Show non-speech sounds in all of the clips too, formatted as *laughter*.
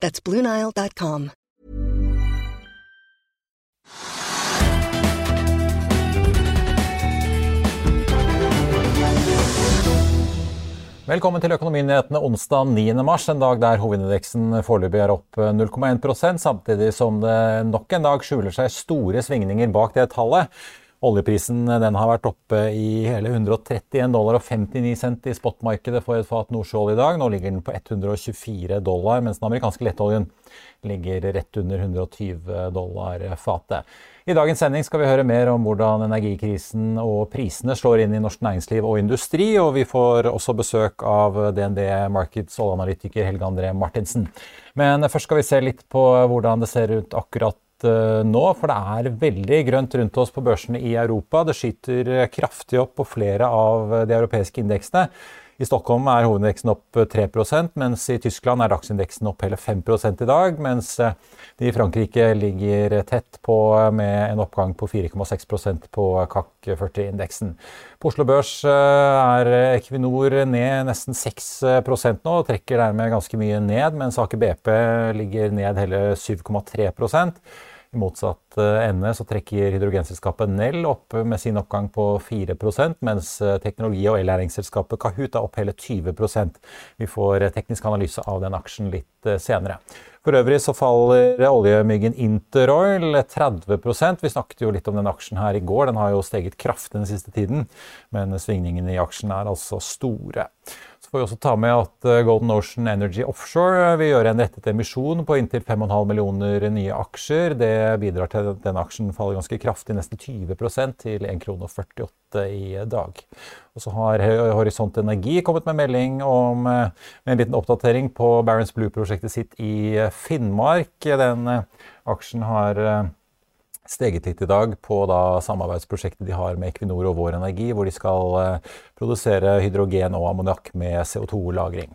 That's BlueNile.com. Velkommen til Økonominyhetene onsdag 9. mars, en dag der hovedindeksen foreløpig er opp 0,1 samtidig som det nok en dag skjuler seg store svingninger bak det tallet. Oljeprisen den har vært oppe i hele 131 dollar og 59 cent i spotmarkedet for et fat nordsjøolje i dag. Nå ligger den på 124 dollar, mens den amerikanske lettoljen ligger rett under 120 dollar fatet. I dagens sending skal vi høre mer om hvordan energikrisen og prisene slår inn i norsk næringsliv og industri, og vi får også besøk av DNB Markets oljeanalytiker Helge André Martinsen. Men først skal vi se litt på hvordan det ser ut akkurat eh, nå, for det er veldig grønt rundt oss på børsene i Europa. Det skyter kraftig opp på flere av de europeiske indeksene. I Stockholm er hovedindeksen opp 3% mens i Tyskland er dagsindeksen opp hele 5 i dag. Mens eh, de i Frankrike ligger tett på med en oppgang på 4,6% på CAC 40-indeksen. På Oslo Børs eh, er Equinor ned nesten 6 nå, og trekker dermed ganske mye ned, mens Aker BP ligger ned hele 7,3 i motsatt eh, ende så trekker hydrogenselskapet Nell opp med sin oppgang på 4 mens eh, teknologi- og ellæringsselskapet Kahoot er opp hele 20% Vi får eh, teknisk analyse av den aksjen litt senere. For øvrig så faller oljemyggen Interoil 30% Vi snakket jo litt om den aksjen her i går. Den har jo steget kraftig den siste tiden, men svingningene i aksjen er altså store. Får vi også ta med at eh, Golden Ocean Energy Offshore eh, vil gjøre en rettet emisjon på inntil 5,5 millioner nye aksjer. Det bidrar til at denne aksjen faller ganske kraftig, nesten 20% til 1,48 i dag. Og så har Horisont Energi kommet med melding om eh, med en liten oppdatering på Barents Blue-prosjektet sitt i Finnmark. Den aksjen har steget litt i dag på da samarbeidsprosjektet de har med Equinor og Vår Energi, hvor de skal eh, produsere hydrogen og ammoniakk med CO2-lagring.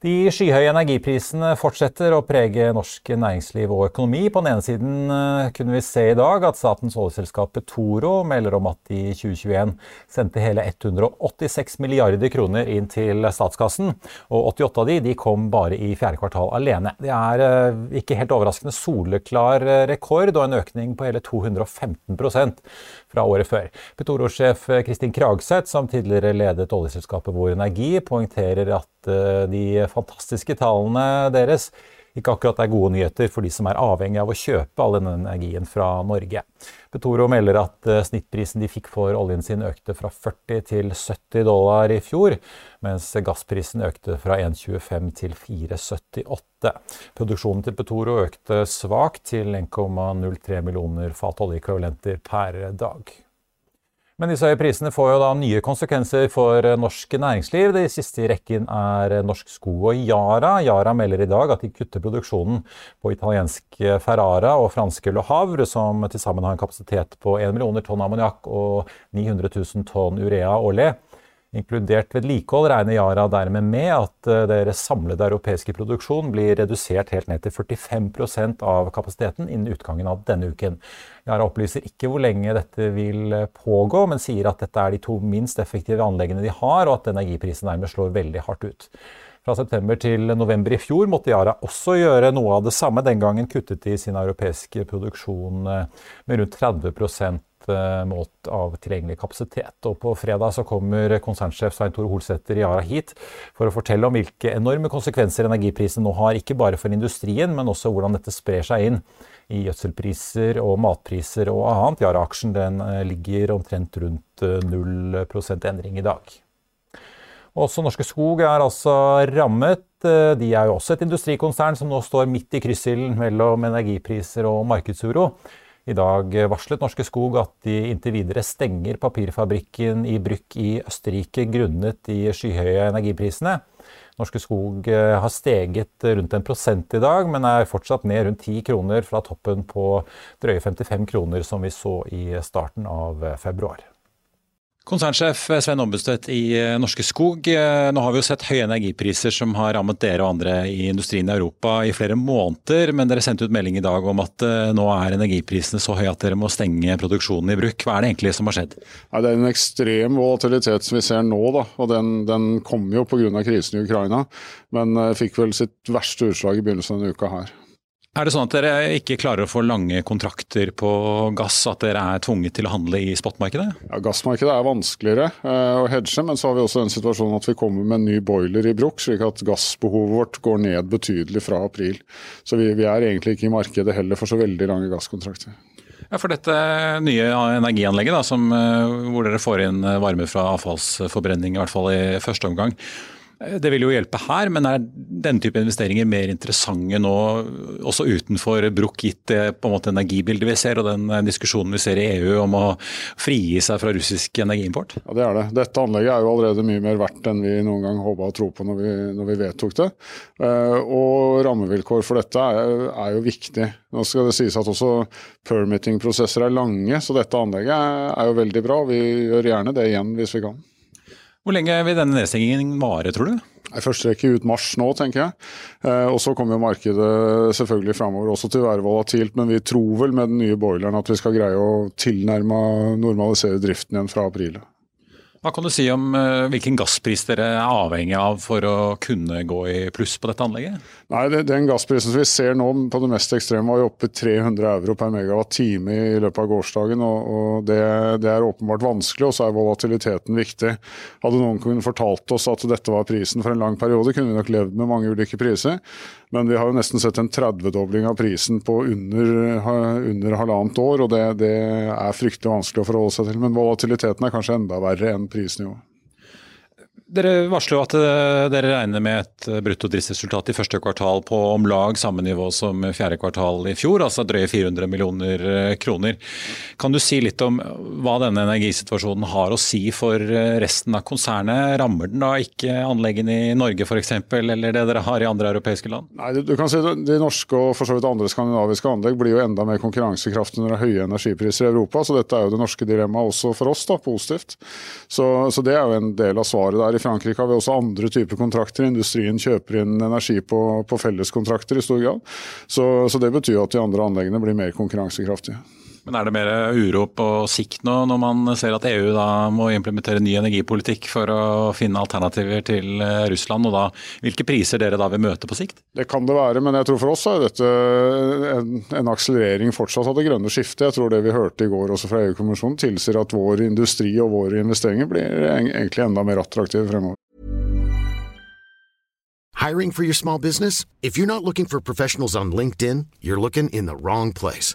De skyhøye energiprisene fortsetter å prege norsk næringsliv og økonomi. På den ene siden eh, kunne vi se i dag at statens oljeselskap Petoro melder om at de i 2021 sendte hele 186 milliarder kroner inn til statskassen. Og 88 av de, de kom bare i fjerde kvartal alene. Det er eh, ikke helt overraskende soleklar eh, rekord og en økning på hele 215% fra året før. Petoro-sjef Kristin Kragseth, som tidligere ledet oljeselskapet Vår Energi, poengterer at de fantastiske tallene deres ikke akkurat er gode nyheter for de som er avhengig av å kjøpe all denne energien fra Norge. Petoro melder at eh, snittprisen de fikk for oljen sin økte fra 40 til 70 dollar i fjor, mens gassprisen økte fra 1,25 til 4,78. Produksjonen til Petoro økte svakt til 1,03 millioner fat oljeekvivalenter per dag. Men disse høye prisene får jo da nye konsekvenser for norsk næringsliv. Det siste i rekken er Norsk Skog og Yara. Yara melder i dag at de kutter produksjonen på italiensk Ferrara og franske Le Havre, som til sammen har en kapasitet på 1 millioner tonn ammoniakk og 900 000 tonn urea årlig. Inkludert vedlikehold regner Yara dermed med at eh, deres samlede europeiske produksjon blir redusert helt ned til 45% av kapasiteten innen utgangen av denne uken. Yara opplyser ikke hvor lenge dette vil pågå, men sier at dette er de to minst effektive anleggene de har, og at energiprisen dermed slår veldig hardt ut. Fra september til november i fjor måtte Yara også gjøre noe av det samme. Den gangen kuttet de sin europeiske produksjon eh, med rundt 30 Eh, målt av tilgjengelig kapasitet. Og på fredag så kommer konsernsjef Svein Tore Holsæter i Yara hit for å fortelle om hvilke enorme konsekvenser energiprisen nå har, ikke bare for industrien, men også hvordan dette sprer seg inn i gjødselpriser og matpriser og annet. Yara-aksjen den ligger omtrent rundt 0 eh, endring i dag. Også Norske Skog er altså rammet. De er jo også et industrikonsern som nå står midt i kryssilden mellom energipriser og markedsuro. I dag varslet Norske Skog at de inntil videre stenger papirfabrikken i Brygg i Østerrike grunnet de skyhøye energiprisene. Norske Skog eh, har steget rundt en prosent i dag, men er fortsatt ned rundt 10 kroner fra toppen på drøye 55 kroner som vi så i starten av februar. Konsernsjef Svein Ombudstvedt i eh, Norske Skog. Eh, nå har vi jo sett høye energipriser som har rammet dere og andre i industrien i Europa i flere måneder, men dere sendte ut melding i dag om at eh, nå er energiprisene så høye at dere må stenge produksjonen i bruk. Hva er det egentlig som har skjedd? Ja, det er en ekstrem volatilitet som vi ser nå, da. og den, den kom jo pga. krisen i Ukraina. Men fikk vel sitt verste utslag i begynnelsen av denne uka her. Er det sånn at dere ikke klarer å få lange kontrakter på gass, at dere er tvunget til å handle i spotmarkedet? Ja, Gassmarkedet er vanskeligere eh, å hedge, men så har vi også den situasjonen at vi kommer med en ny boiler i bruk, slik at gassbehovet vårt går ned betydelig fra april. Så vi, vi er egentlig ikke i markedet heller for så veldig lange gasskontrakter. Ja, For dette nye energianlegget, da, som, eh, hvor dere får inn varme fra avfallsforbrenning, i hvert fall i første omgang. Det vil jo hjelpe her, men er denne type investeringer mer interessante nå, også utenfor Bruch, gitt det på en måte energibildet vi ser og den diskusjonen vi ser i EU om å frigi seg fra russisk energiimport? Ja, Det er det. Dette anlegget er jo allerede mye mer verdt enn vi noen gang håpa og tro på når vi, når vi, vedtok det. Eh, og rammevilkår for dette er, er jo viktig. Nå skal det sies at også permitting-prosesser er lange, så dette anlegget er jo veldig bra. Vi gjør gjerne det igjen hvis vi kan. Hvor lenge vil denne nedstengingen vare, tror du? I første rekke ut mars nå, tenker jeg. Eh, og Så kommer markedet selvfølgelig framover også til å være volatilt, men vi tror vel med den nye boileren at vi skal greie å tilnærme normalisere driften igjen fra april. Hva kan du si om uh, hvilken gasspris dere er avhengig av for å kunne gå i pluss på dette anlegget? Nei, Den gassprisen vi ser nå på det mest ekstreme var jo oppe 300 euro per megawatt-time i løpet av gårsdagen. og, og det, det, er åpenbart vanskelig, og så er volatiliteten viktig. Hadde noen kunnet fortalt oss at dette var prisen for en lang periode, kunne vi nok levd med mange ulike priser. Men vi har jo nesten sett en 30-dobling av prisen på under, under halvannet år, og det, det, er fryktelig vanskelig å forholde seg til. Men volatiliteten er kanskje enda verre enn prisnivået. Dere varsler jo at eh, dere regner med et eh, brutto driftsresultat i første kvartal på om lag samme nivå som fjerde kvartal i fjor, altså drøye 400 millioner eh, kroner. Kan du si litt om hva denne energisituasjonen har å si for resten av konsernet? Rammer den da ikke anleggene i Norge f.eks., eller det dere har i andre europeiske land? Nei, du, kan si De norske og for så vidt andre skandinaviske anlegg blir jo enda mer konkurransekraftige når det er høye energipriser i Europa, så dette er jo det norske dilemmaet også for oss, da, positivt. Så, så det er jo en del av svaret der. I Frankrike har vi også andre typer kontrakter. Industrien kjøper inn energi på, på felleskontrakter i stor grad. Så, så det betyr at de andre anleggene blir mer konkurransekraftige. Men Er det mer uro på sikt nå, når man ser at EU da må implementere ny energipolitikk for å finne alternativer til eh, Russland, og da hvilke priser dere da vil møte på sikt? Det kan det være, men jeg tror for oss er dette en, en akselerering fortsatt av det grønne skiftet. Jeg tror det vi hørte i går også fra EU-kommisjonen tilsier at vår industri og våre investeringer blir egentlig enda mer attraktive fremover. Hiring for your small business? If you're not looking for professionals on LinkedIn, you're looking in the wrong place.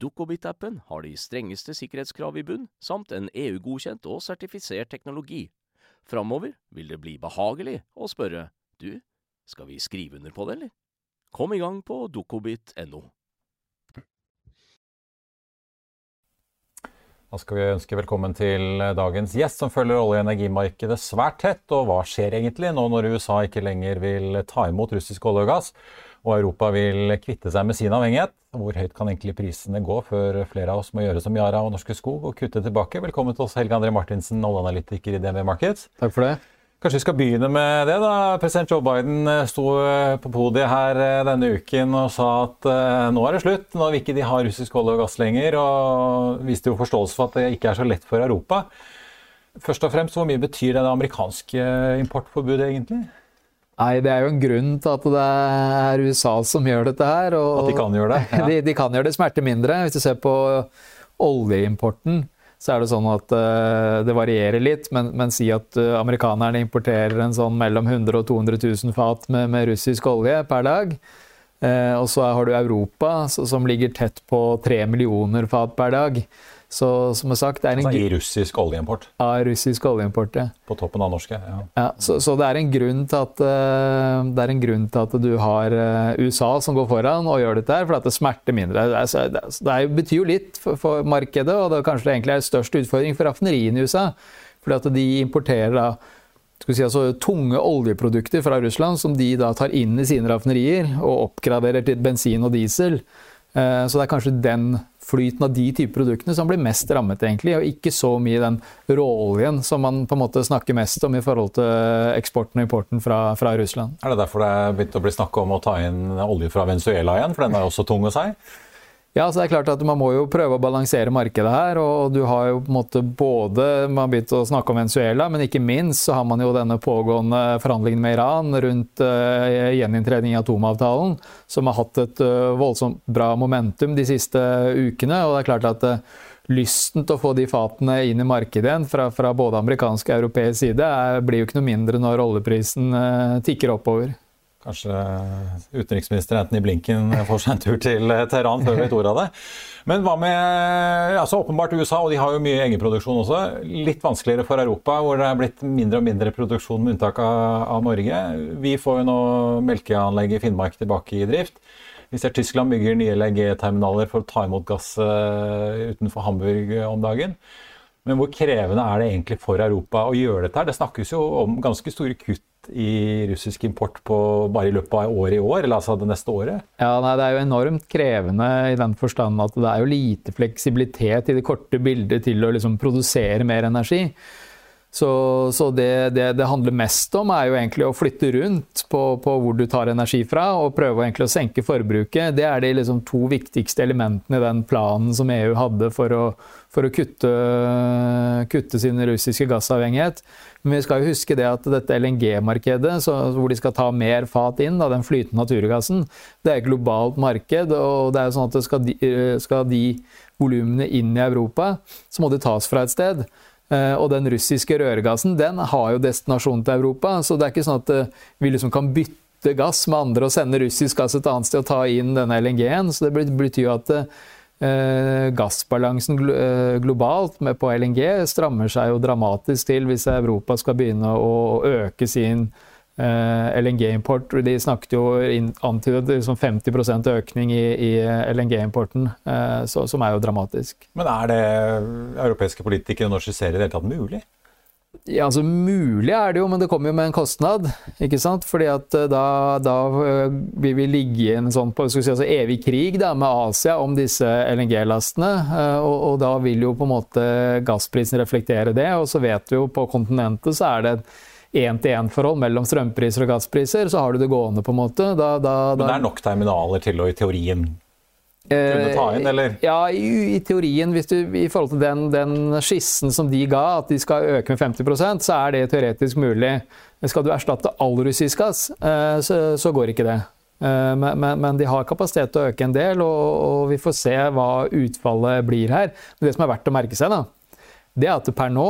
Dukkobit-appen har de strengeste sikkerhetskrav i bunn, samt en EU-godkjent og sertifisert teknologi. Framover vil det bli behagelig å spørre du, skal vi skrive under på det, eller? Kom i gang på dukkobit.no. Da skal vi ønske velkommen til dagens gjest, som følger olje- og energimarkedet svært tett. Og hva skjer egentlig nå når USA ikke lenger vil ta imot russisk olje og gass, og Europa vil kvitte seg med sin avhengighet? Hvor høyt kan egentlig prisene gå før flere av oss må gjøre som Yara og Norske Skog og kutte tilbake? Velkommen til oss, Helge André Martinsen, oljeanalytiker i DNB Markets. Takk for det. Kanskje vi skal begynne med det. da. President Joe Biden eh, sto eh, på podiet her eh, denne uken og sa at nå er det slutt. Nå vil ikke de ha russisk olje og gass lenger. Og viste jo forståelse for at det ikke er så lett for Europa. Først og fremst, Hvor mye betyr det, det amerikanske importforbudet egentlig? Nei, Det er jo en grunn til at det er USA som gjør dette her. at de kan gjøre det? Ja. *laughs* De, de, kan gjøre det smerte mindre. Hvis du ser på oljeimporten, så er det sånn at uh, det varierer litt. Men, men si at uh, amerikanerne importerer en sånn mellom 100 og 200 000 fat med, med russisk olje per dag. Uh, og så har du Europa, så, som ligger tett på 3 millioner fat per dag. Så som sagt, det er en altså I russisk oljeimport? Ja, russisk oljeimport, ja. På toppen av norske? Ja. ja så, så, det, er at, uh, det er en grunn til at du har uh, USA som går foran og gjør dette her, for at det smerter mindre. Det, er, det, det betyr jo litt for, for, markedet, og det er kanskje egentlig er størst utfordring for raffineriene i USA. fordi at de importerer da Si, altså, tunge oljeprodukter fra Russland som de da tar inn i sine raffinerier og oppgraderer til bensin og diesel. Uh, så det er kanskje den flyten av de typer produktene som blir mest rammet, egentlig, og ikke så mye den råoljen som man på en måte snakker mest om i forhold til eksporten og importen fra, fra Russland. Er det derfor det er begynt å bli snakk om å ta inn olje fra Venezuela igjen, for den er også tung å si? Ja, så det er klart at Man må jo prøve å balansere markedet her. og du har jo på en måte både, Man har begynt å snakke om Venezuela, men ikke minst så har man jo denne pågående forhandlingen med Iran rundt uh, gjeninntreden i atomavtalen, som har hatt et uh, voldsomt bra momentum de siste ukene. og det er klart at uh, Lysten til å få de fatene inn i markedet igjen fra, fra både amerikansk og europeisk side er, blir jo ikke noe mindre når oljeprisen tikker oppover. Kanskje utenriksminister Anthony Blinken får seg en tur til Teheran før vi vet ordet av det. Men hva med altså åpenbart USA, og de har jo mye egenproduksjon også. Litt vanskeligere for Europa, hvor det er blitt mindre og mindre produksjon med unntak av, av Norge. Vi får jo nå melkeanlegg i Finnmark tilbake i drift. Vi ser Tyskland bygger nye LNG-terminaler for å ta imot gass uh, utenfor Hamburg om dagen. Men hvor krevende er det egentlig for Europa å gjøre dette? Det snakkes jo om ganske store kutt i russisk import på bare i løpet av året i år, eller altså det neste året? Ja, nei, Det er jo enormt krevende i den forstand at det er jo lite fleksibilitet i det korte bildet til å liksom produsere mer energi. Så, så det, det, det, handler mest om, er jo egentlig å flytte rundt på, på, hvor du tar energi fra, og prøve å senke forbruket. Det er de liksom to viktigste elementene i den planen som EU hadde for å, for å kutte, kutte, sin russiske gassavhengighet. Men vi skal jo huske det at dette LNG-markedet, hvor de skal ta mer fat inn, da, den flytende naturgassen, det er et globalt marked. og det er jo sånn at skal de, skal de volumene inn i Europa, så må de tas fra et sted. Eh, og den russiske rørgassen den har jo destinasjon til Europa, så det er ikke sånn at eh, vi liksom kan bytte gass med andre og sende russisk gass et annet sted og ta inn denne LNG-en. Så det betyr jo at eh, gassbalansen globalt med på LNG strammer seg jo dramatisk til hvis Europa skal begynne å øke sin LNG-import. De snakket jo antydet liksom 50% økning i, i LNG-importen, eh, som er jo dramatisk. Men er det europeiske politikere nå skisserer i det hele tatt mulig? Ja, altså Mulig er det jo, men det kommer jo med en kostnad. ikke sant? Fordi at eh, da, da eh, vil vi ligge i en sånn på, si, altså evig krig da, med Asia om disse LNG-lastene. Eh, og, og, da vil jo på en måte gassprisen reflektere det. Og så vet vi jo på kontinentet så er det et én-til-én-forhold mellom strømpriser og gasspriser. Så har du det gående, på en måte. Da, da, men det er nok terminaler til å i teorien kunne ta inn, eller? Ja, i, i teorien. Hvis du, I forhold til den, den, skissen som de ga, at de skal øke med 50% så er det teoretisk mulig. Skal du erstatte all russisk gass, eh, så, så går ikke det. Eh, men, men, men, de har kapasitet til å øke en del, og, og, vi får se hva utfallet blir her. Men det som er verdt å merke seg, da, det er at per nå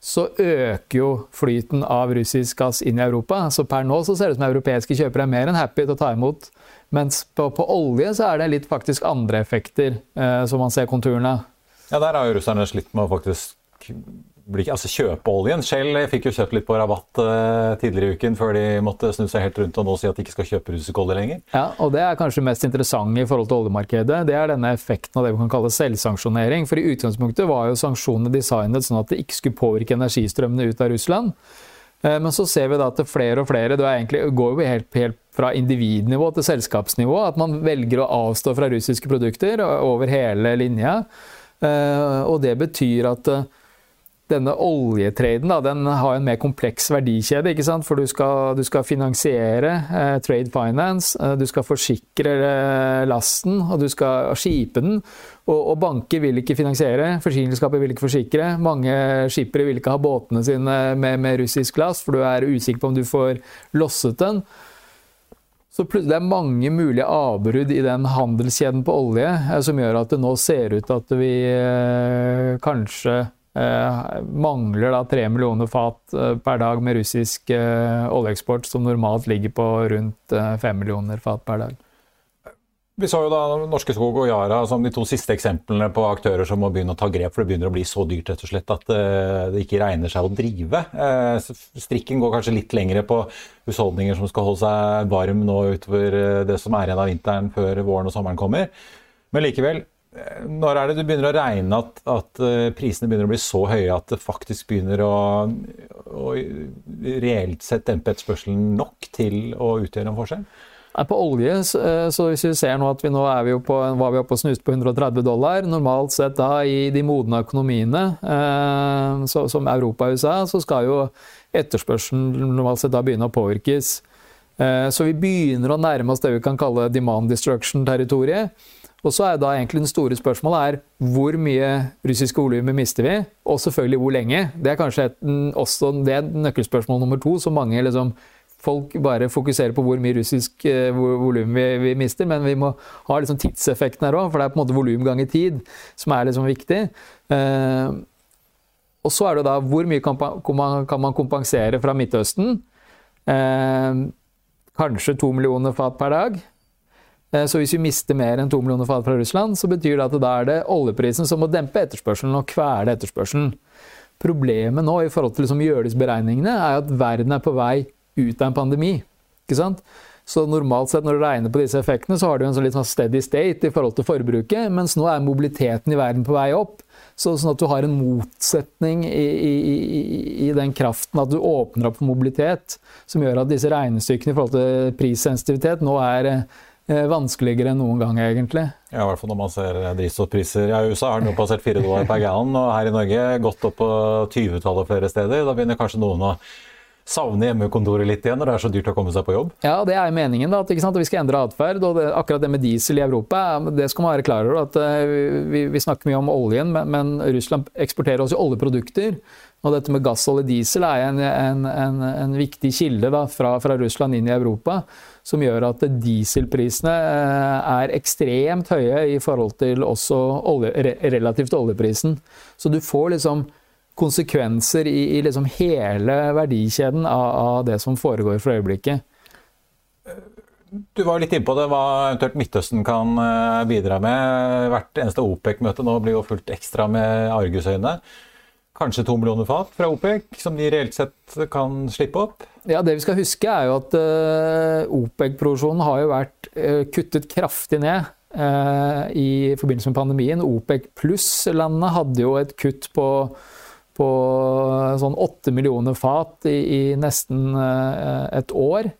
så øker jo flyten av russisk gass inn i Europa. Så per nå så ser det ut som europeiske kjøpere er mer enn happy til å ta imot mens på, på, olje så er det litt faktisk andre effekter eh, som man ser konturene Ja, der har jo russerne slitt med å faktisk altså kjøpe oljen. Shell fikk jo kjøpt litt på rabatt uh, tidligere i uken før de måtte snu seg helt rundt og nå si at de ikke skal kjøpe russisk olje lenger. Ja, og Det er kanskje mest interessant i forhold til oljemarkedet. Det er denne effekten av det vi kan kalle selvsanksjonering. For i utgangspunktet var jo sanksjonene designet sånn at det ikke skulle påvirke energistrømmene ut av Russland. Eh, men så ser vi da at flere og flere Det egentlig, går jo helt, helt fra individnivå til selskapsnivå. At man velger å avstå fra russiske produkter over hele linja. Eh, og det betyr at denne oljetraden da, den har en mer kompleks verdikjede. ikke sant? For du skal, du skal finansiere eh, trade finance, eh, du skal forsikre eh, lasten, og du skal skipe den. Og, og banker vil ikke finansiere, forsikringsselskaper vil ikke forsikre. Mange skippere vil ikke ha båtene sine med, med russisk last, for du er usikker på om du får losset den. Så det er mange mulige avbrudd i den handelskjeden på olje eh, som gjør at det nå ser ut til at vi eh, kanskje mangler da 3 millioner fat per dag med russisk oljeeksport, som normalt ligger på rundt 5 millioner fat per dag. Vi så jo da Norske Skog og Yara som de to siste eksemplene på aktører som må begynne å ta grep, for det begynner å bli så dyrt rett og slett at eh, det ikke regner seg å drive. Eh, strikken går kanskje litt lengre på husholdninger som skal holde seg varm nå utover eh, det som er igjen av vinteren før våren og sommeren kommer. Men likevel, når er det du begynner å regne at, at prisene begynner å bli så høye at det faktisk begynner å, å reelt sett dempe etterspørselen nok til å utgjøre en forskjell? På olje, eh, så hvis vi ser nå at vi nå er vi på, var vi oppe og snuste på 130 dollar, normalt sett da i de modne økonomiene, eh, så, som Europa og USA, så skal jo etterspørselen normalt sett da begynne å påvirkes. Eh, så vi begynner å nærme oss det vi kan kalle demand destruction-territoriet. Og så er da egentlig den store spørsmålet er hvor mye russiske volumer mister vi, og selvfølgelig hvor lenge. Det er kanskje et, også det nøkkelspørsmål nummer to som mange liksom folk bare fokuserer på hvor mye russisk eh, volum vi, vi, mister, men vi må ha liksom tidseffekten her òg, for det er på en måte volum ganger tid som er liksom viktig. Eh, og så er det da hvor mye kan, kan man kompensere fra Midtøsten? Eh, kanskje to millioner fat per dag. Eh, så hvis vi mister mer enn to millioner fat fra Russland, så betyr det at da er det oljeprisen som må dempe etterspørselen og kvele etterspørselen. Problemet nå i forhold til liksom beregningene er at verden er på vei ut av en pandemi. Ikke sant? Så normalt sett når du regner på disse effektene, så har du en sånn litt sånn steady state i forhold til forbruket, mens nå er mobiliteten i verden på vei opp. Så, sånn at du har en motsetning i, i, i, i, den kraften at du åpner opp for mobilitet, som gjør at disse regnestykkene i forhold til prissensitivitet nå er eh, vanskeligere enn noen gang, egentlig. Ja, I hvert fall når man ser drivstoffpriser. Ja, I USA har den jo passert 4 dollar per gallon, og her i Norge gått opp på 20-tallet flere steder. Da begynner kanskje noen å savne hjemmekontoret litt igjen når det er så dyrt å komme seg på jobb? Ja, det er meningen. da, at Vi skal endre atferd. og det, Akkurat det med diesel i Europa, det skal man være klar over. at uh, vi, vi, snakker mye om oljen, men, men, Russland eksporterer også oljeprodukter. Og dette med gass, olje, diesel er en, en, en, en viktig kilde da, fra, fra, Russland inn i Europa, som gjør at dieselprisene uh, er ekstremt høye i forhold til også olje, relativt oljeprisen. Så du får liksom konsekvenser i, i liksom hele verdikjeden av, av, det som foregår for øyeblikket. Du var litt innpå det, hva eventuelt Midtøsten kan eh, bidra med. Hvert eneste OPEC-møte nå blir jo fulgt ekstra med argusøyne. Kanskje to millioner fat fra OPEC, som de reelt sett kan slippe opp? Ja, Det vi skal huske, er jo at uh, OPEC-produksjonen har jo vært uh, kuttet kraftig ned uh, i forbindelse med pandemien. OPEC pluss-landene hadde jo et kutt på på sånn åtte millioner fat i, i nesten et år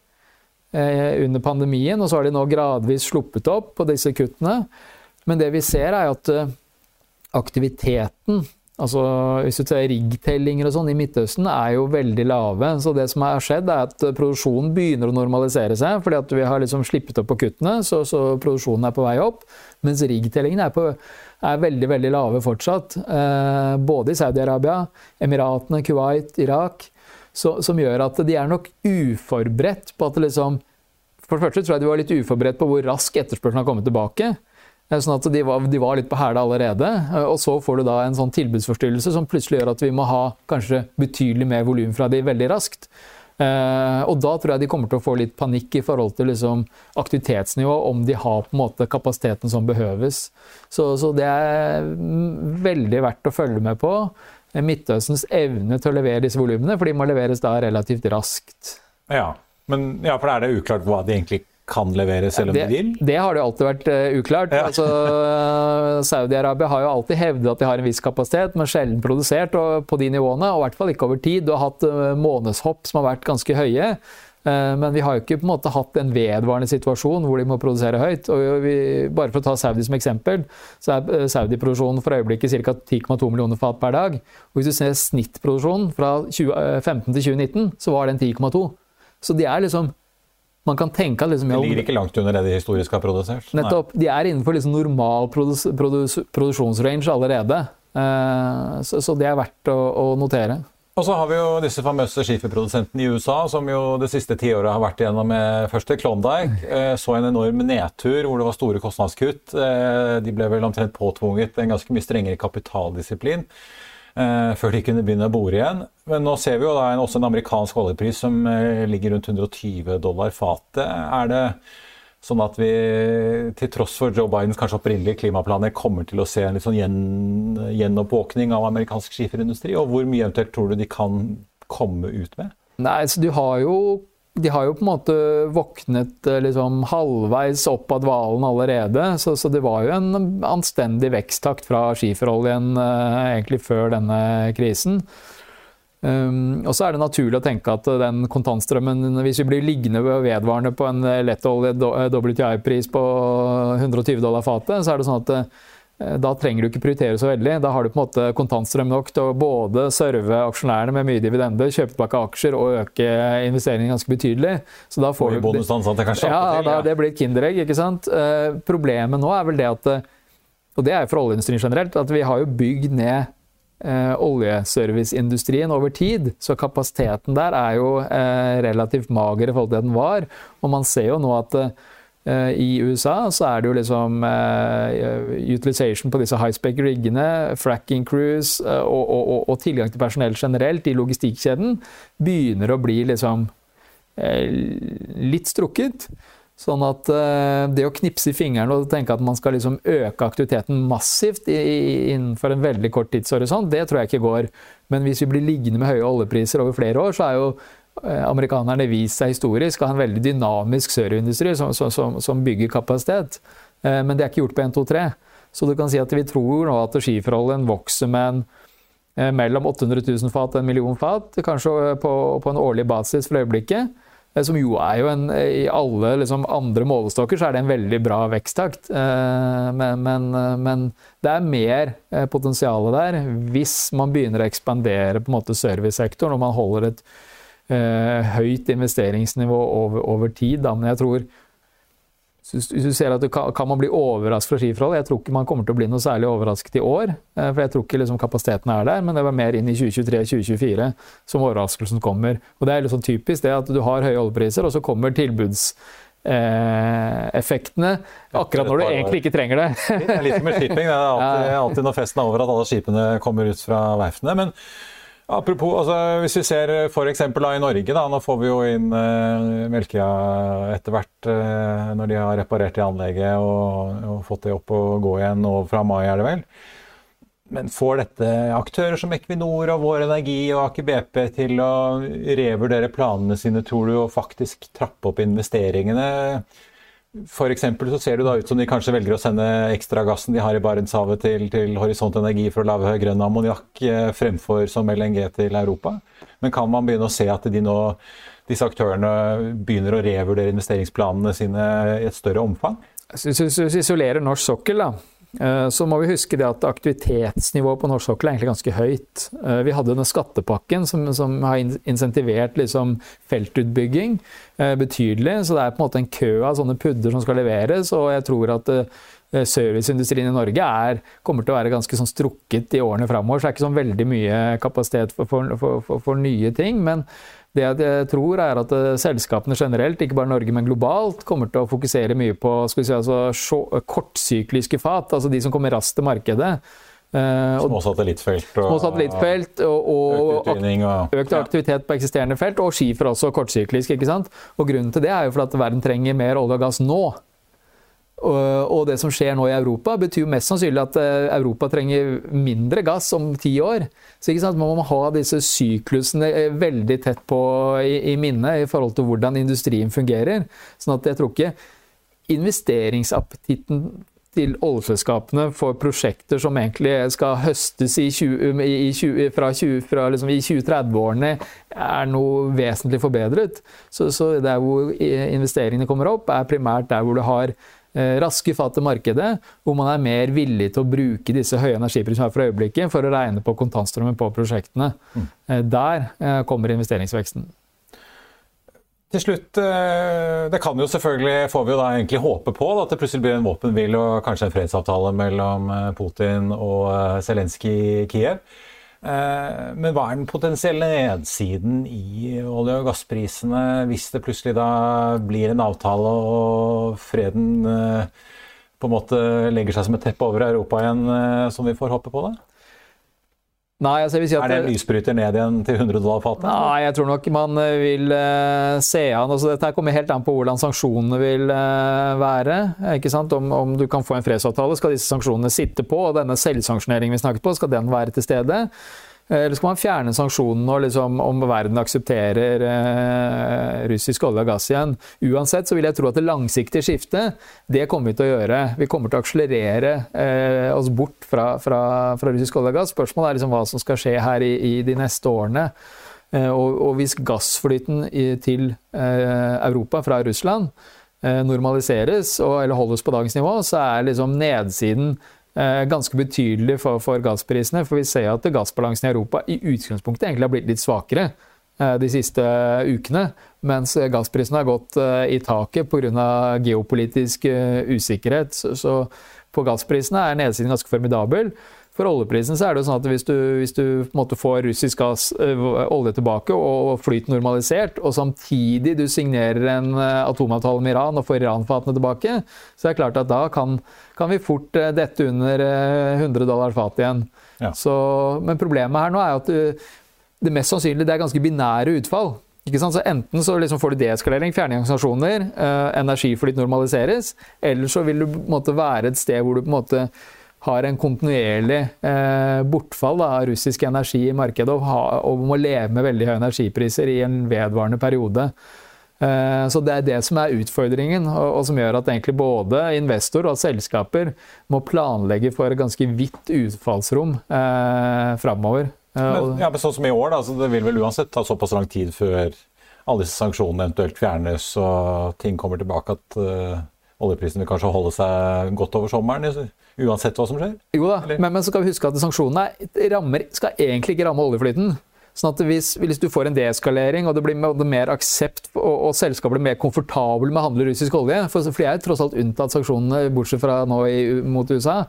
under pandemien. Og så har de nå gradvis sluppet opp på disse kuttene. Men det vi ser, er at aktiviteten Altså, hvis du ser riggtellinger og sånn i Midtøsten, er jo veldig lave. Så det som har skjedd, er at produksjonen begynner å normalisere seg. Fordi at vi har liksom slippet opp på kuttene, så, så produksjonen er på vei opp. Mens riggtellingene er, er, veldig, veldig lave fortsatt. Eh, både i Saudi-Arabia, Emiratene, Kuwait, Irak. Så, som gjør at de er nok uforberedt på at det liksom For det første tror jeg de var litt uforberedt på hvor rask etterspørselen har kommet tilbake. Eh, sånn at de var, de var litt på hæla allerede. Eh, og så får du da en sånn tilbudsforstyrrelse som plutselig gjør at vi må ha kanskje betydelig mer volum fra de veldig raskt. Eh, og da tror jeg de kommer til å få litt panikk i forhold til liksom, aktivitetsnivå, om de har på en måte kapasiteten som behøves. Så, så det er veldig verdt å følge med på. Midtøstens evne til å levere disse volumene, for de må leveres da relativt raskt. Ja, men ja, for er det uklart hva de egentlig kan levere selv om det, de vil? Det har det jo alltid vært uh, uklart. Ja. Altså, Saudi-Arabia har jo alltid hevdet at de har en viss kapasitet, men sjelden produsert på de nivåene. Og i hvert fall ikke over tid. Du har hatt uh, månedshopp som har vært ganske høye. Uh, men vi har jo ikke på en måte hatt en vedvarende situasjon hvor de må produsere høyt. Og vi, bare for å ta Saudi som eksempel, så er Saudi-produksjonen for øyeblikket ca. 10,2 millioner fat per dag. Og hvis du ser snittproduksjonen fra 2015 til 2019, så var den 10,2. Så de er liksom man kan tenke at liksom, ja, De ligger ikke langt under det de historisk har produsert. Nettopp. De er innenfor liksom normal produs, produs, produksjonsrange allerede. Uh, så, så, det er verdt å, å, notere. Og så har vi jo disse famøse skiferprodusentene i USA, som jo det siste tiåret har vært igjennom med først Klondyke. Uh, så en enorm nedtur hvor det var store kostnadskutt. Uh, de ble vel omtrent påtvunget en ganske mye strengere kapitaldisiplin eh, før de kunne begynne å bore igjen. Men nå ser vi jo da en, også en amerikansk oljepris som eh, ligger rundt 120 dollar fatet. Er det sånn at vi, til tross for Joe Bidens kanskje opprinnelige klimaplaner, kommer til å se en litt sånn gjen, gjenoppvåkning av amerikansk skiferindustri? Og hvor mye eventuelt tror du de kan komme ut med? Nei, så Du har jo de har jo på en måte våknet eh, liksom halvveis opp av dvalen allerede. Så, så, det var jo en anstendig veksttakt fra skiferoljen eh, egentlig før denne krisen. Um, og så er det naturlig å tenke at den kontantstrømmen, hvis vi blir liggende vedvarende på en lettolje WTI-pris på 120 dollar fatet, så er det sånn at Eh, da trenger du ikke prioritere så veldig. Da har du på en måte kontantstrøm nok til å både serve aksjonærene med mye dividende, kjøpe tilbake aksjer og øke investeringene ganske betydelig. Så da får du kanskje ja, da, det blir et kinderegg. ikke sant? Eh, problemet nå er vel det at Og det er jo for oljeindustrien generelt, at vi har jo bygd ned eh, oljeserviceindustrien over tid. Så kapasiteten der er jo eh, relativt mager i forhold til det den var. Og man ser jo nå at eh, Eh, I USA så er det jo liksom uh, utilization på disse high-spec-riggene, fracking crews uh, og, og, og, tilgang til personell generelt i logistikkjeden begynner å bli liksom uh, litt strukket. Sånn at det å knipse i fingrene og tenke at man skal liksom øke aktiviteten massivt i, innenfor en veldig kort tidshorisont, det tror jeg ikke går. Men hvis vi blir liggende med høye oljepriser over flere år, så er jo Eh, amerikanerne vist seg historisk å ha en veldig dynamisk serverindustri som, som, som, bygger kapasitet. Eh, men det er ikke gjort på 1, 2, 3. Så du kan si at vi tror nå at skiforholdet vokser med en, eh, mellom 800 000 fat og en million fat, kanskje på, på en årlig basis for øyeblikket. Som jo er jo en I alle liksom, andre målestokker så er det en veldig bra veksttakt. Men, men, men det er mer potensial der hvis man begynner å ekspandere på en måte servicesektoren og man holder et eh, høyt investeringsnivå over, over tid. Da. Men jeg tror hvis du ser at du kan, kan, man bli overrasket fra skiforhold? Jeg tror ikke man kommer til å bli noe særlig overrasket i år. Eh, for jeg tror ikke liksom kapasiteten er der, men det var mer inn i 2023-2024 som overraskelsen kommer. Og det er liksom typisk det at du har høye oljepriser, og så kommer tilbuds eh, akkurat når du egentlig ikke trenger det. det er litt med shipping. Det er *laughs* alltid, alltid når festen er over at alle skipene kommer ut fra verftene. Men Apropos, altså, hvis vi ser f.eks. i Norge, da, nå får vi jo inn uh, Melkøya etter hvert uh, når de har reparert det anlegget og, og, fått det opp og gå igjen nå fra mai, er det vel. Men får dette aktører som Equinor og Vår Energi og Aker BP til å revurdere planene sine, tror du, og faktisk trappe opp investeringene? For så ser det ut som de kanskje velger å sende ekstra gassen de har i Barentshavet til, til Horisont Energi for å lage grønn ammoniakk eh, fremfor som LNG til Europa. Men kan man begynne å se at nå, disse aktørene begynner å revurdere investeringsplanene sine i et større omfang? Hvis vi isolerer norsk sokkel, da, så må vi huske det at aktivitetsnivået på norsk sokkel er egentlig ganske høyt. Eh, vi hadde denne skattepakken som, som har insentivert liksom feltutbygging eh, betydelig. Så det er på en måte en kø av sånne pudder som skal leveres. Og jeg tror at serviceindustrien i Norge er, kommer til å være ganske sånn strukket i årene framover. Så det er ikke sånn veldig mye kapasitet for, for, for, for nye ting. men det jeg tror, er at eh, selskapene generelt, ikke bare Norge, men globalt, kommer til å fokusere mye på si, altså, kortsykliske fat, altså de som kommer raskt til markedet. Små satellittfelt og, små satellittfelt og, og, og økt aktivitet på eksisterende felt, og skifer også kortsyklisk. ikke sant? Og Grunnen til det er jo for at verden trenger mer olje og gass nå. Og det som skjer nå i Europa, betyr jo mest sannsynlig at eh, Europa trenger mindre gass om ti år. Så Man må ha disse syklusene eh, veldig tett på i, i minnet i forhold til hvordan industrien fungerer. Sånn at jeg tror ikke investeringsappetitten til oljeselskapene for prosjekter som egentlig skal høstes i, 20, i 20, fra, 20, fra liksom 2030-årene, er noe vesentlig forbedret. Så, så der hvor investeringene kommer opp, er primært der hvor du har raske fatt i markedet, hvor man er mer villig til å bruke disse høye energiprisene for øyeblikket for å regne på kontantstrømmen på prosjektene. Mm. Eh, der eh, kommer investeringsveksten. Til slutt, Det kan jo selvfølgelig, får vi jo da egentlig håpe på, at det plutselig blir en våpenhvile og kanskje en fredsavtale mellom Putin og Zelenskyj i Kiev. Eh, men hva er den potensielle nedsiden i olje- og gassprisene hvis det plutselig da blir en avtale og freden eh, på en måte legger seg som et teppe over Europa igjen, eh, som vi får håpe på? det? Nei, altså si er det en lysbryter ned igjen til 100 dollar fatet? Nei, jeg tror nok man vil uh, se an altså, Dette kommer helt an på hvordan sanksjonene vil uh, være. ikke sant? Om, om, du kan få en fredsavtale, skal disse sanksjonene sitte på? Og denne selvsanksjoneringen vi snakket på, skal den være til stede? Eh, eller skal man fjerne sanksjonene liksom, om verden aksepterer eh, russisk olje og gass igjen? Uansett så vil jeg tro at det langsiktige skiftet, det kommer vi til å gjøre. Vi kommer til å akselerere eh, oss bort fra, fra, fra, russisk olje og gass. Spørsmålet er liksom hva som skal skje her i, i de neste årene. Eh, og, og, hvis gassflyten i, til eh, Europa fra Russland eh, normaliseres og, eller holdes på dagens nivå, så er liksom nedsiden ganske betydelig for, for, gassprisene. For vi ser at gassbalansen i Europa i utgangspunktet egentlig har blitt litt svakere eh, de siste ukene. Mens gassprisene har gått eh, i taket pga. geopolitisk usikkerhet. Så på gassprisene er nedsiden ganske formidabel. For oljeprisen så er det jo sånn at hvis du, hvis du får russisk gass, olje tilbake og flyt normalisert, og samtidig du signerer en atomavtale med Iran og får Iran-fatene tilbake, så er det klart at da kan kan vi fort eh, dette under 100 eh, dollar fat igjen. Ja. Så, men problemet her nå er at du, det mest sannsynlig det er ganske binære utfall. Så Enten så liksom får du deeskalering, fjerning av sanksjoner, eh, energiflyt normaliseres, eller så vil du måte være et sted hvor du på en måte har en kontinuerlig eh, bortfall da, av russisk energi i markedet og, ha, og må leve med veldig høye energipriser i en vedvarende periode. Eh, så Det er det som er utfordringen, og som gjør at egentlig både investor og selskaper må planlegge for et ganske vidt utfallsrom eh, framover. Eh, men, ja, men sånn som i år, da, så det vil vel uansett ta såpass lang tid før alle disse sanksjonene eventuelt fjernes og ting kommer tilbake at uh, oljeprisen vil kanskje holde seg godt over sommeren? Uansett hva som skjer? Jo da, men, men, så skal vi huske at sanksjonene rammer, skal egentlig ikke ramme oljeflyten. Sånn at hvis, hvis, du får en deeskalering og det blir mer aksept og, og selskapet blir mer komfortabel med å handle russisk olje, for, de er tross alt unntatt sanksjonene bortsett fra nå i, mot USA,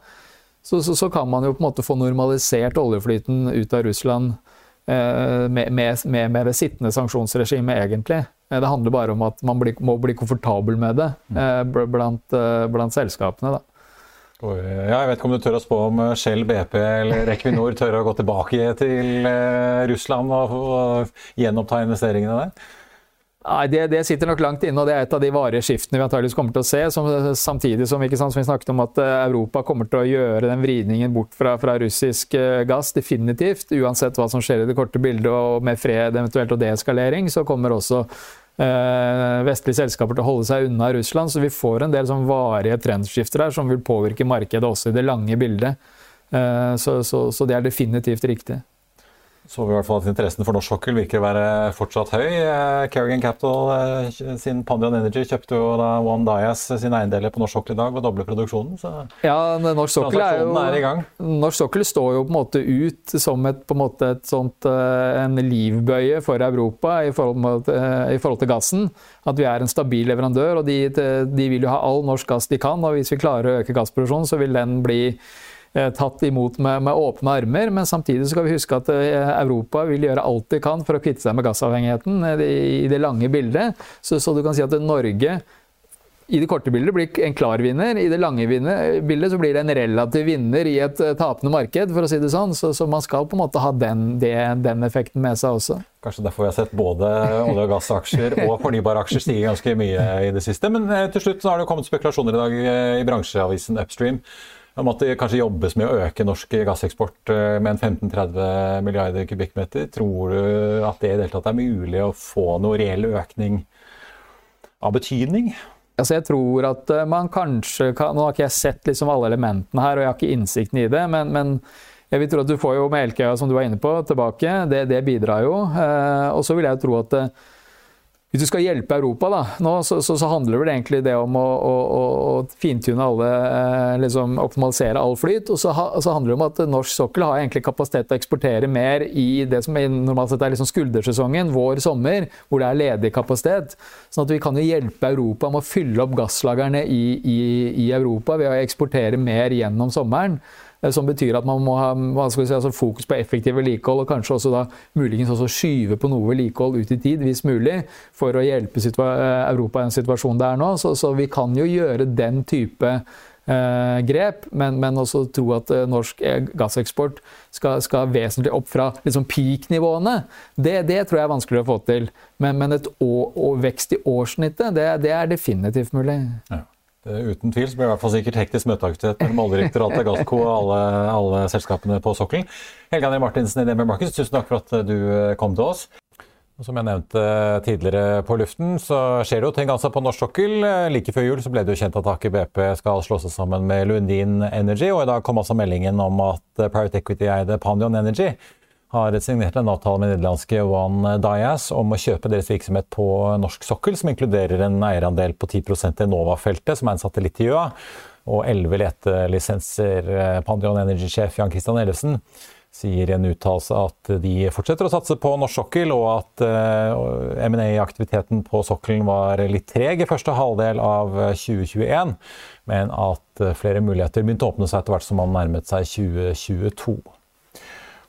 så, så, så, kan man jo på en måte få normalisert oljeflyten ut av Russland eh, med, med, med, med, det sittende sanksjonsregimet, egentlig. Eh, det handler bare om at man blir, må bli komfortabel med det eh, blant, eh, blant selskapene. da. Ja, jeg vet ikke om du tør å spå om Shell, BP eller Equinor *laughs* tør å gå tilbake til Russland og, og gjenoppta investeringene der? Nei, det, det, sitter nok langt inne, og det er et av de varige skiftene vi antageligvis kommer til å se. Som, samtidig som, sant, som, vi snakket om at eh, Europa kommer til å gjøre den vridningen bort fra, fra, russisk gass, definitivt. Uansett hva som skjer i det korte bildet, og med fred eventuelt og deeskalering, så kommer også eh, vestlige selskaper til å holde seg unna Russland. Så vi får en del sånn varige trendskifter her som vil påvirke markedet også i det lange bildet. Eh, så, så, så det er definitivt riktig. Så vi i hvert fall at interessen for norsk sokkel virker å være fortsatt høy. Eh, Kerrigan Capital eh, sin Pandion Energy kjøpte jo da One Dias sine eiendeler på norsk sokkel i dag og dobler produksjonen. Så ja, norsk sokkel er jo er i gang. Norsk sokkel står jo på en måte ut som et, på en, måte et sånt, eh, en livbøye for Europa i forhold, i forhold, til gassen. At vi er en stabil leverandør, og de, de vil jo ha all norsk gass de kan. Og hvis vi klarer å øke gassproduksjonen, så vil den bli tatt imot med, med, åpne armer. Men samtidig skal vi huske at eh, Europa vil gjøre alt de kan for å kvitte seg med gassavhengigheten eh, i det lange bildet. Så, så du kan si at Norge i det korte bildet blir en klar vinner. I det lange bildet så blir det en relativ vinner i et tapende marked, for å si det sånn. Så, så man skal på en måte ha den, det, den, effekten med seg også. Kanskje derfor vi har sett både olje- og gassaksjer og fornybare aksjer stige ganske mye i det siste. Men til slutt så har det kommet spekulasjoner i dag i bransjeavisen Upstream om at det kanskje jobbes med å øke norsk gasseksport eh, med en 15-30 milliarder kubikkmeter. Tror du at det i det hele tatt er mulig å få noe reell økning av betydning? Altså jeg tror at eh, man kanskje kan, Nå har ikke jeg sett liksom alle elementene her, og jeg har ikke innsikten i det, men, men jeg vil tro at du får jo Melkøya, som du var inne på, tilbake. Det, det bidrar jo. Eh, og så vil jeg jo tro at hvis du skal hjelpe Europa, da, nå, så, så, så, handler det egentlig det om å, å, å fintune alle eh, liksom Optimalisere all flyt. Og så, ha, så, handler det om at norsk sokkel har egentlig kapasitet til å eksportere mer i det som normalt sett er liksom skuldersesongen, vår sommer, hvor det er ledig kapasitet. Sånn at vi kan jo hjelpe Europa med å fylle opp gasslagrene i, i, i Europa ved å eksportere mer gjennom sommeren. Eh, som betyr at man må ha si, altså fokus på effektiv vedlikehold, og kanskje også da muligens også skyve på noe vedlikehold ut i tid, hvis mulig, for å hjelpe eh, Europa i den situasjonen det er nå. Så, så, vi kan jo gjøre den type eh, grep, men, men, også tro at eh, norsk gasseksport skal, skal, vesentlig opp fra liksom peak-nivåene. Det, det, tror jeg er vanskelig å få til. Men, men et å, å vekst i årssnittet, det, det, er definitivt mulig. Ja. Eh, uten tvil så blir det i hvert fall sikkert hektisk møteaktivitet mellom Oljedirektoratet, Gassco og alle, alle, selskapene på sokkelen. Helge André Martinsen i DNB Markets, tusen takk for at du eh, kom til oss. Som jeg nevnte tidligere på luften, så skjer det jo ting altså på norsk sokkel. Like før jul så ble det jo kjent at Aker BP skal slå seg sammen med Lundin Energy, og i dag kom altså meldingen om at Private Equity-eide Pandion Energy har signert en avtale med nederlandske One Dias om å kjøpe deres virksomhet på norsk sokkel, som inkluderer en eierandel på 10% i Nova-feltet, som er en satellitt i Gjøa, og elleve letelisenser. Pandion Energy-sjef Jan Christian Ellefsen sier i en uttalelse at de fortsetter å satse på norsk sokkel, og at uh, M&A-aktiviteten på sokkelen var litt treg i første halvdel av 2021, men at flere muligheter begynte å åpne seg etter hvert som man nærmet seg 2022.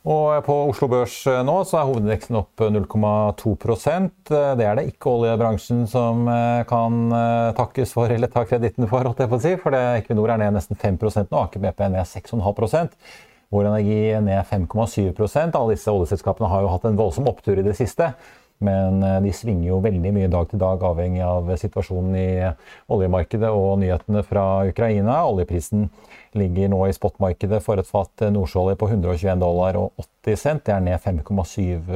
Og på Oslo Børs eh, nå så er hovedindeksen opp 0,2 eh, Det er det ikke oljebransjen som eh, kan takkes for eller ta kreditten for, holdt jeg på å si. For Equinor er ned nesten 5 nå, Aker BP er ned 6,5% Vår Energi er ned 5,7% Alle disse oljeselskapene har jo hatt en voldsom opptur i det siste. Men de svinger jo veldig mye dag til dag, avhengig av situasjonen i oljemarkedet og nyhetene fra Ukraina. Oljeprisen ligger nå i spotmarkedet for et fat nordsjøolje på 121 dollar og 80 cent. Det er ned 5,7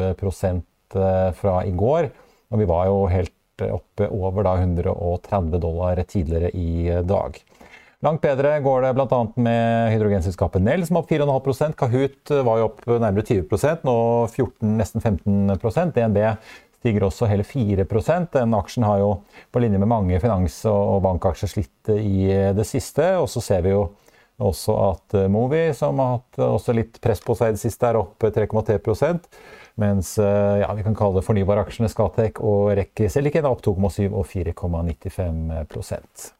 eh, fra i går. Og vi var jo helt oppe over da 130 dollar tidligere i dag. Langt bedre går det bl.a. med hydrogenselskapet Nell, som opp 4,5% Kahoot var jo opp nærmere 20% nå 14, nesten 15% DNB stiger også hele 4% Den aksjen har jo på linje med mange finans- og bankaksjer slitt i det siste. Og så ser vi jo også at eh, Movi, som har hatt eh, også litt press på seg i det siste, er opp 3,3% mens eh, ja, vi kan kalle det fornybaraksjene Skatec og REC Silicon er opp 2,7 og 4,95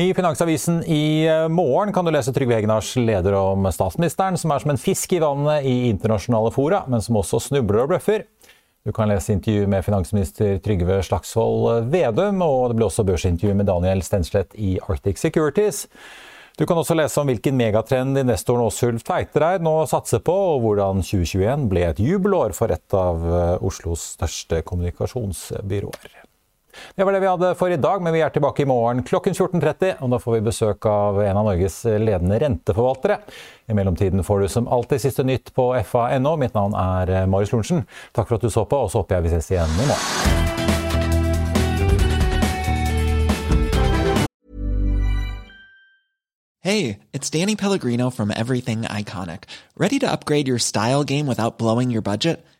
i Finansavisen i morgen kan du lese Trygve Hegnars leder om statsministeren, som er som en fisk i vannet i internasjonale fora, men som også snubler og bløffer. Du kan lese intervju med finansminister Trygve Slagsvold Vedum, og det blir også børsintervju med Daniel Stenslet i Arctic Securities. Du kan også lese om hvilken megatrend investoren Åsulf Tveitereid nå satser på, og hvordan 2021 ble et jubelår for et av eh, Oslos største kommunikasjonsbyråer. Det var det vi hadde for i dag, men vi er tilbake i morgen klokken 14.30. Og da får vi besøk av en av Norges ledende renteforvaltere. I mellomtiden får du som alltid siste nytt på fa.no. Mitt navn er Marius Lorentzen. Takk for at du så på, og så håper jeg vi ses igjen i morgen. Hey, it's Danny Pellegrino from Everything Iconic. Ready to upgrade your style game without blowing your budget?